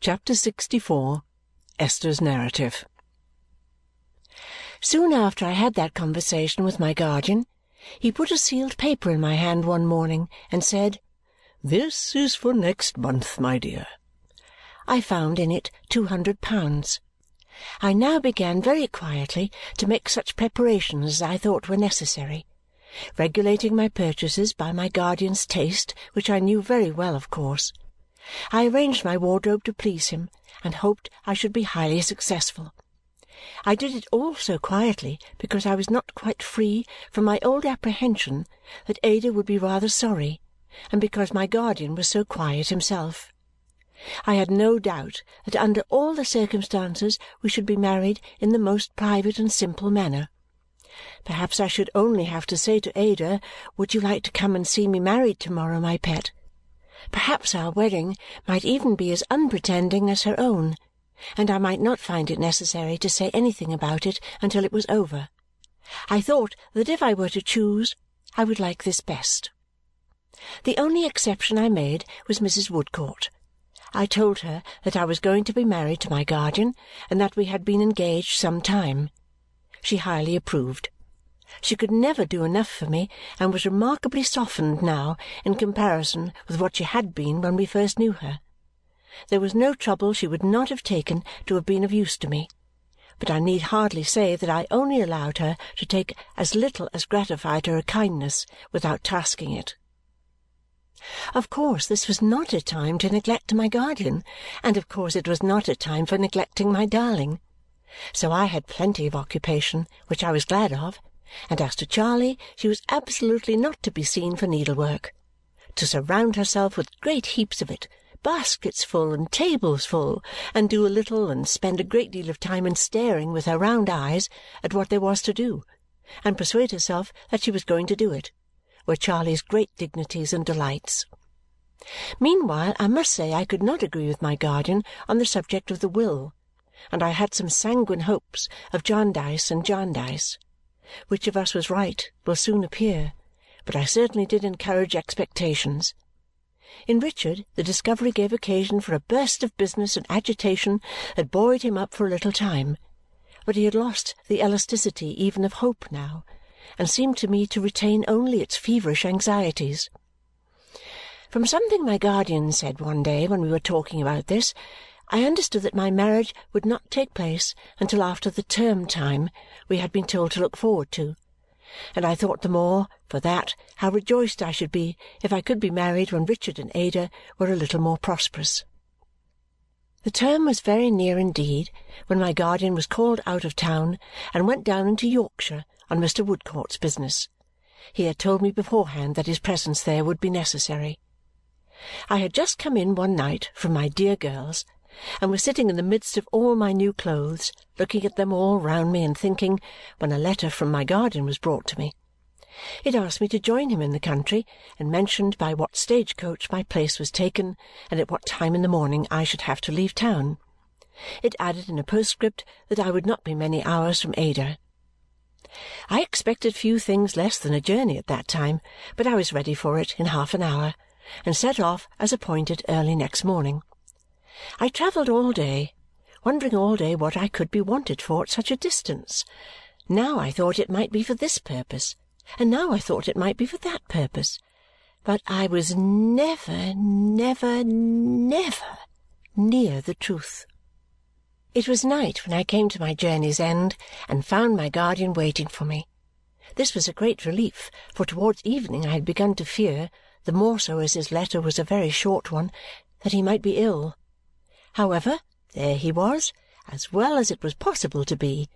Chapter 64 Esther's Narrative Soon after I had that conversation with my guardian, he put a sealed paper in my hand one morning and said, "This is for next month, my dear." I found in it two hundred pounds. I now began very quietly to make such preparations as I thought were necessary, regulating my purchases by my guardian's taste, which I knew very well of course. I arranged my wardrobe to please him and hoped I should be highly successful. I did it all so quietly because I was not quite free from my old apprehension that Ada would be rather sorry and because my guardian was so quiet himself. I had no doubt that under all the circumstances we should be married in the most private and simple manner. Perhaps I should only have to say to Ada, "Would you like to come and see me married to-morrow, my pet?" Perhaps our wedding might even be as unpretending as her own, and I might not find it necessary to say anything about it until it was over. I thought that if I were to choose, I would like this best. The only exception I made was Mrs. Woodcourt. I told her that I was going to be married to my guardian and that we had been engaged some time. She highly approved. She could never do enough for me and was remarkably softened now in comparison with what she had been when we first knew her. There was no trouble she would not have taken to have been of use to me, but I need hardly say that I only allowed her to take as little as gratified her kindness without tasking it. Of course this was not a time to neglect my guardian, and of course it was not a time for neglecting my darling. So I had plenty of occupation, which I was glad of, and as to Charley, she was absolutely not to be seen for needlework. To surround herself with great heaps of it, baskets full and tables full, and do a little and spend a great deal of time in staring with her round eyes at what there was to do, and persuade herself that she was going to do it were Charley's great dignities and delights. Meanwhile, I must say I could not agree with my guardian on the subject of the will, and I had some sanguine hopes of Jarndyce and Jarndyce. Which of us was right will soon appear, but I certainly did encourage expectations. In Richard the discovery gave occasion for a burst of business and agitation that buoyed him up for a little time, but he had lost the elasticity even of hope now and seemed to me to retain only its feverish anxieties. From something my guardian said one day when we were talking about this, I understood that my marriage would not take place until after the term time we had been told to look forward to, and I thought the more, for that, how rejoiced I should be if I could be married when Richard and Ada were a little more prosperous. The term was very near indeed when my guardian was called out of town and went down into Yorkshire on Mr. Woodcourt's business. He had told me beforehand that his presence there would be necessary. I had just come in one night from my dear girl's and was sitting in the midst of all my new clothes, looking at them all round me and thinking, when a letter from my guardian was brought to me. It asked me to join him in the country and mentioned by what stage-coach my place was taken and at what time in the morning I should have to leave town. It added in a postscript that I would not be many hours from Ada. I expected few things less than a journey at that time, but I was ready for it in half an hour and set off as appointed early next morning. I travelled all day, wondering all day what I could be wanted for at such a distance. Now I thought it might be for this purpose, and now I thought it might be for that purpose. But I was never, never, never near the truth. It was night when I came to my journey's end and found my guardian waiting for me. This was a great relief, for towards evening I had begun to fear, the more so as his letter was a very short one, that he might be ill. However, there he was, as well as it was possible to be,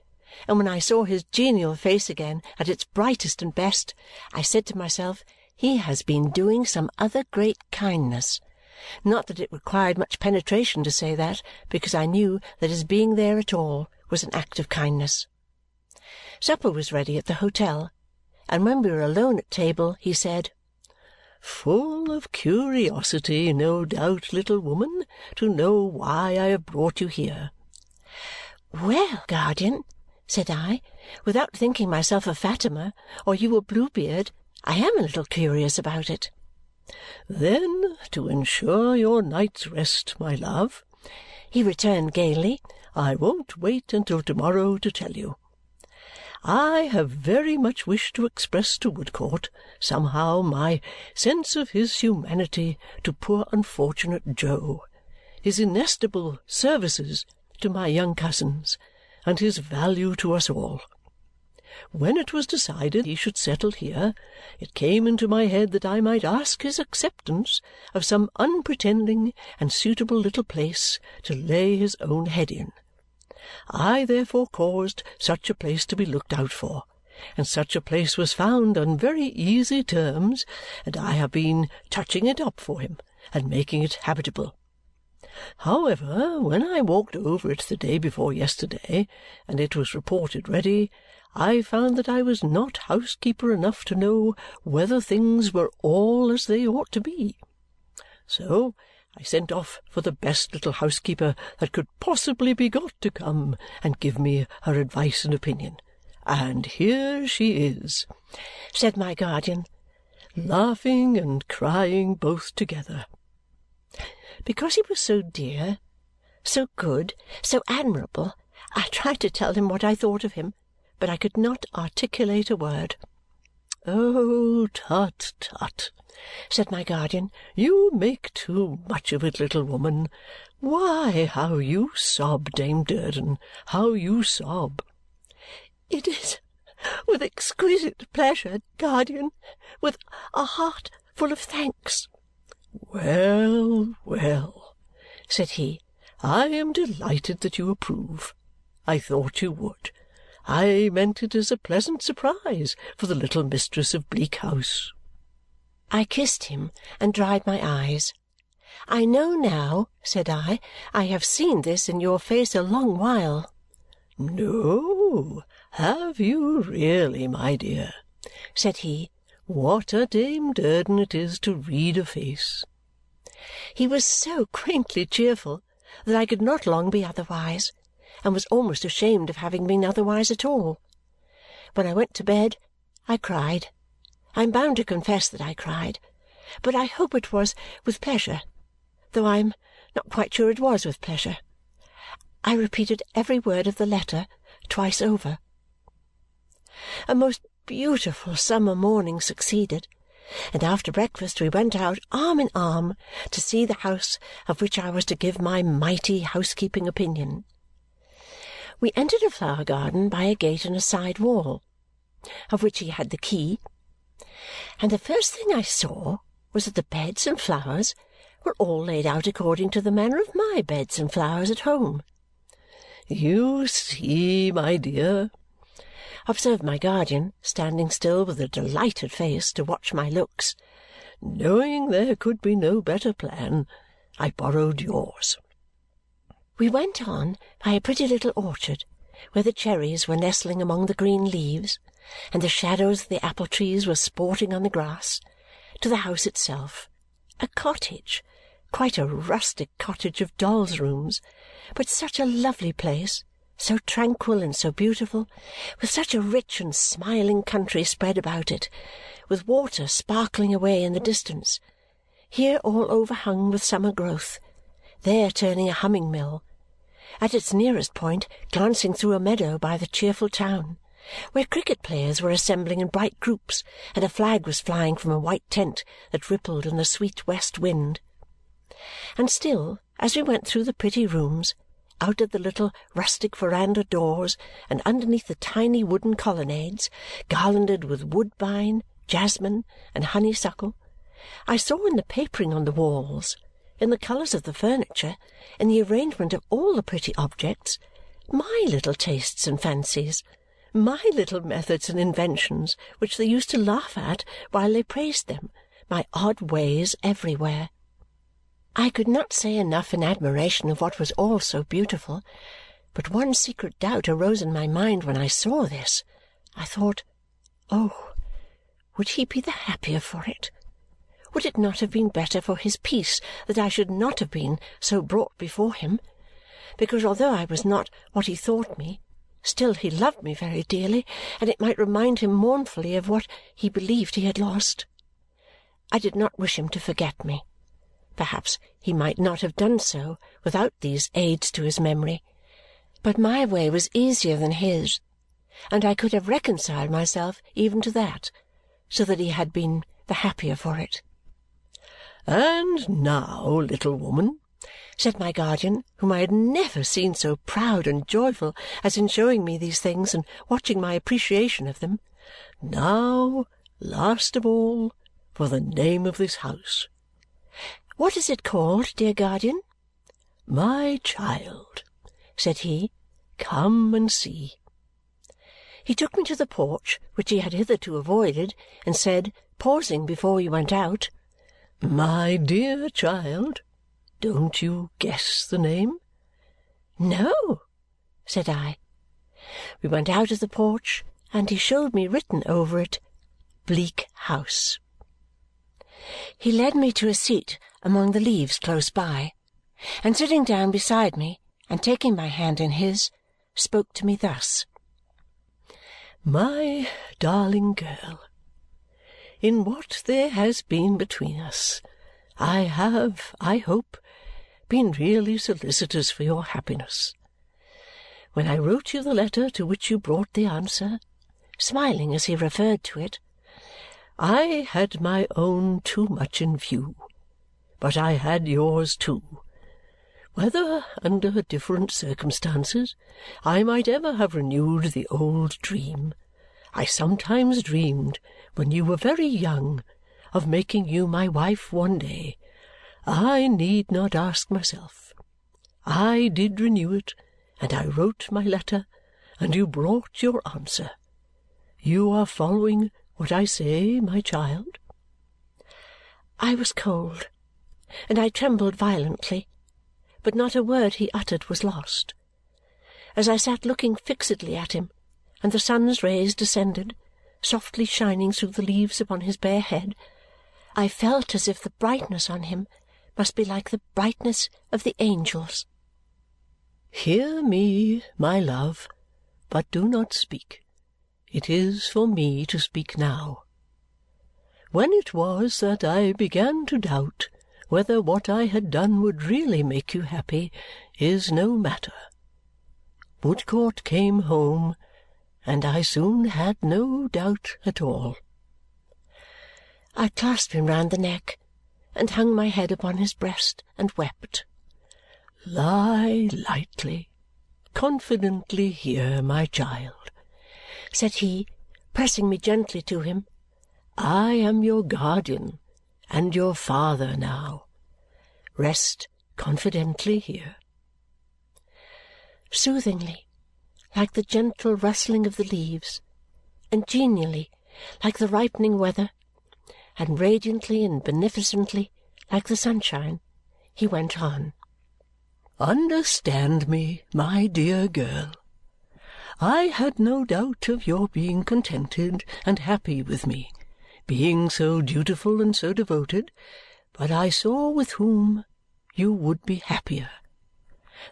and when I saw his genial face again at its brightest and best, I said to myself, he has been doing some other great kindness not that it required much penetration to say that, because I knew that his being there at all was an act of kindness. Supper was ready at the hotel, and when we were alone at table, he said, "Full of curiosity, no doubt, little woman, to know why I have brought you here." "Well, guardian," said I, "without thinking myself a Fatima or you a Bluebeard, I am a little curious about it." "Then, to ensure your night's rest, my love," he returned gaily. I won't wait until to-morrow to tell you. I have very much wished to express to Woodcourt, somehow, my sense of his humanity to poor unfortunate Jo, his inestimable services to my young cousins, and his value to us all. When it was decided he should settle here, it came into my head that I might ask his acceptance of some unpretending and suitable little place to lay his own head in. I therefore caused such a place to be looked out for, and such a place was found on very easy terms, and I have been touching it up for him and making it habitable. However, when I walked over it the day before yesterday, and it was reported ready, I found that I was not housekeeper enough to know whether things were all as they ought to be. So I sent off for the best little housekeeper that could possibly be got to come and give me her advice and opinion. And here she is," said my guardian, "laughing and crying both together." Because he was so dear, so good, so admirable, I tried to tell him what I thought of him but I could not articulate a word. "Oh, tut, tut!" Said my guardian. "You make too much of it, little woman. Why, how you sob, Dame Durden, how you sob!" "It is with exquisite pleasure, guardian, with a heart full of thanks." "Well, well!" said he. "I am delighted that you approve. I thought you would. I meant it as a pleasant surprise for the little mistress of Bleak House." I kissed him and dried my eyes. "I know now," said I, "I have seen this in your face a long while." "No! Have you really, my dear?" said he. "What a Dame Durden it is to read a face!" He was so quaintly cheerful that I could not long be otherwise and was almost ashamed of having been otherwise at all. When I went to bed, I cried. I am bound to confess that I cried, but I hope it was with pleasure, though I am not quite sure it was with pleasure. I repeated every word of the letter twice over. A most beautiful summer morning succeeded, and after breakfast we went out arm in arm to see the house of which I was to give my mighty housekeeping opinion. We entered a flower garden by a gate in a side wall, of which he had the key, and the first thing I saw was that the beds and flowers were all laid out according to the manner of my beds and flowers at home. "You see, my dear," observed my guardian, standing still with a delighted face to watch my looks, "knowing there could be no better plan, I borrowed yours. We went on by a pretty little orchard where the cherries were nestling among the green leaves and the shadows of the apple trees were sporting on the grass, to the house itself, a cottage, quite a rustic cottage of dolls' rooms, but such a lovely place, so tranquil and so beautiful, with such a rich and smiling country spread about it, with water sparkling away in the distance, here all overhung with summer growth, there turning a humming mill at its nearest point glancing through a meadow by the cheerful town, where cricket players were assembling in bright groups and a flag was flying from a white tent that rippled in the sweet west wind. And still, as we went through the pretty rooms, out at the little rustic veranda doors and underneath the tiny wooden colonnades garlanded with woodbine, jasmine, and honeysuckle, I saw in the papering on the walls in the colours of the furniture, in the arrangement of all the pretty objects, my little tastes and fancies, my little methods and inventions which they used to laugh at while they praised them, my odd ways everywhere. I could not say enough in admiration of what was all so beautiful, but one secret doubt arose in my mind when I saw this. I thought, oh, would he be the happier for it? Would it not have been better for his peace that I should not have been so brought before him? Because although I was not what he thought me, still he loved me very dearly, and it might remind him mournfully of what he believed he had lost. I did not wish him to forget me. Perhaps he might not have done so without these aids to his memory, but my way was easier than his, and I could have reconciled myself even to that, so that he had been the happier for it. "And now, little woman," said my guardian, whom I had never seen so proud and joyful as in showing me these things and watching my appreciation of them, "now, last of all, for the name of this house. What is it called, dear guardian?" "My child," said he, "come and see." He took me to the porch, which he had hitherto avoided, and said, pausing before we went out, "My dear child, don't you guess the name?" "No," said I. We went out of the porch, and he showed me written over it, Bleak House. He led me to a seat among the leaves close by, and sitting down beside me and taking my hand in his, spoke to me thus. My darling girl, in what there has been between us, I have, I hope, been really solicitous for your happiness. When I wrote you the letter to which you brought the answer, smiling as he referred to it, I had my own too much in view, but I had yours too. Whether, under different circumstances, I might ever have renewed the old dream, I sometimes dreamed, when you were very young, of making you my wife one day. I need not ask myself. I did renew it, and I wrote my letter, and you brought your answer. You are following what I say, my child?" I was cold, and I trembled violently but not a word he uttered was lost. As I sat looking fixedly at him, and the sun's rays descended, softly shining through the leaves upon his bare head, I felt as if the brightness on him must be like the brightness of the angels. Hear me, my love, but do not speak. It is for me to speak now. When it was that I began to doubt whether what I had done would really make you happy is no matter. Woodcourt came home, and I soon had no doubt at all. I clasped him round the neck and hung my head upon his breast and wept. Lie lightly, confidently here, my child, said he, pressing me gently to him. I am your guardian and your father now. Rest confidently here." Soothingly, like the gentle rustling of the leaves, and genially, like the ripening weather, and radiantly and beneficently, like the sunshine, he went on. "Understand me, my dear girl. I had no doubt of your being contented and happy with me being so dutiful and so devoted, but I saw with whom you would be happier.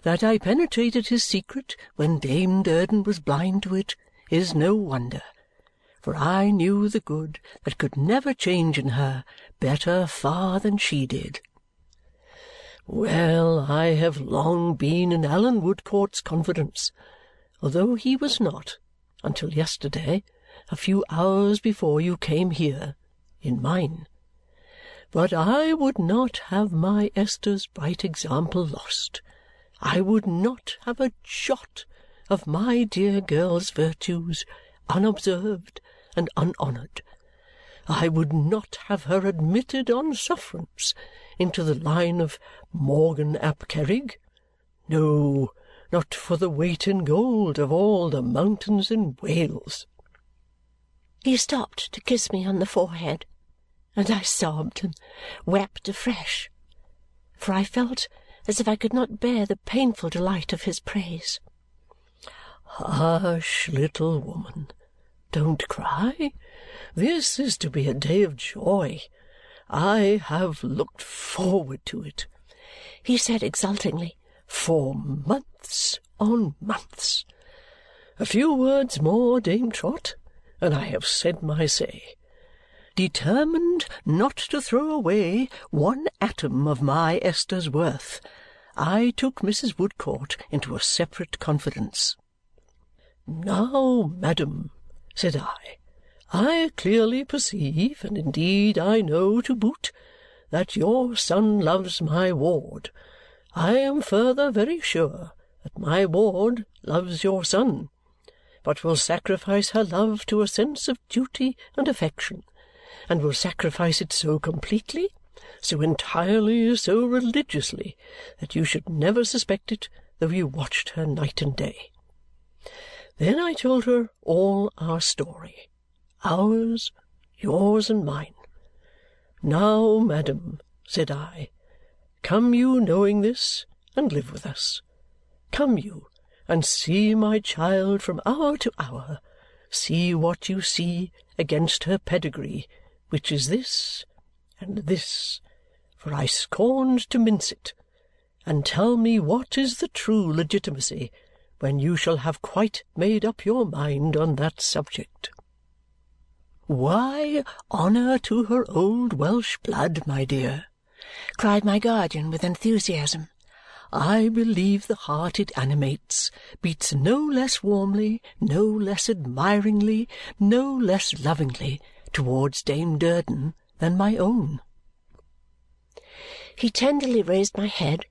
That I penetrated his secret when Dame Durden was blind to it is no wonder, for I knew the good that could never change in her better far than she did. Well, I have long been in Allan Woodcourt's confidence, although he was not, until yesterday, a few hours before you came here, in mine. But I would not have my Esther's bright example lost. I would not have a jot of my dear girl's virtues unobserved and unhonoured. I would not have her admitted on sufferance into the line of Morgan ap Kerrig. No, not for the weight in gold of all the mountains in Wales. He stopped to kiss me on the forehead, and I sobbed and wept afresh, for I felt as if I could not bear the painful delight of his praise. Hush, little woman! Don't cry. This is to be a day of joy. I have looked forward to it, he said exultingly, for months on months. A few words more, Dame Trot, and I have said my say. determined not to throw away one atom of my Esther's worth, I took Mrs. Woodcourt into a separate confidence. "Now, madam," said I, "I clearly perceive, and indeed I know to boot, that your son loves my ward. I am further very sure that my ward loves your son, but will sacrifice her love to a sense of duty and affection, and will sacrifice it so completely, so entirely, so religiously, that you should never suspect it though you watched her night and day. Then I told her all our story, ours, yours, and mine. Now, madam, said I, come you knowing this, and live with us. Come you, and see my child from hour to hour. See what you see against her pedigree, which is this and this, for I scorned to mince it, and tell me what is the true legitimacy when you shall have quite made up your mind on that subject. Why, honour to her old Welsh blood, my dear!" cried my guardian with enthusiasm. I believe the heart it animates beats no less warmly, no less admiringly, no less lovingly towards Dame Durden than my own. He tenderly raised my head,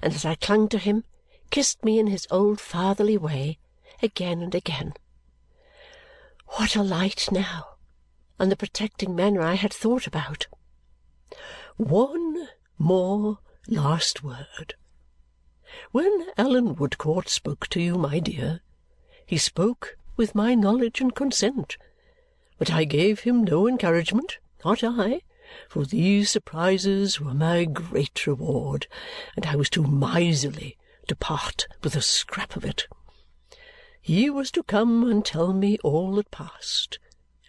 and as I clung to him, kissed me in his old fatherly way again and again. What a light now on the protecting manner I had thought about! One more last word. When Allan Woodcourt spoke to you, my dear, he spoke with my knowledge and consent, but I gave him no encouragement, not I, for these surprises were my great reward, and I was too miserly to part with a scrap of it. He was to come and tell me all that passed,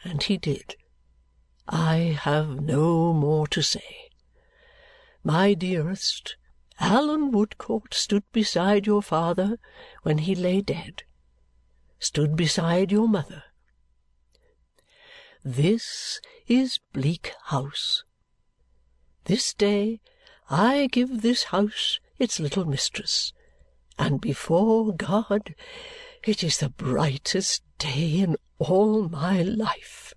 and he did. I have no more to say. My dearest, Allan Woodcourt stood beside your father when he lay dead, stood beside your mother. This is Bleak House. This day I give this house its little mistress, and before God it is the brightest day in all my life.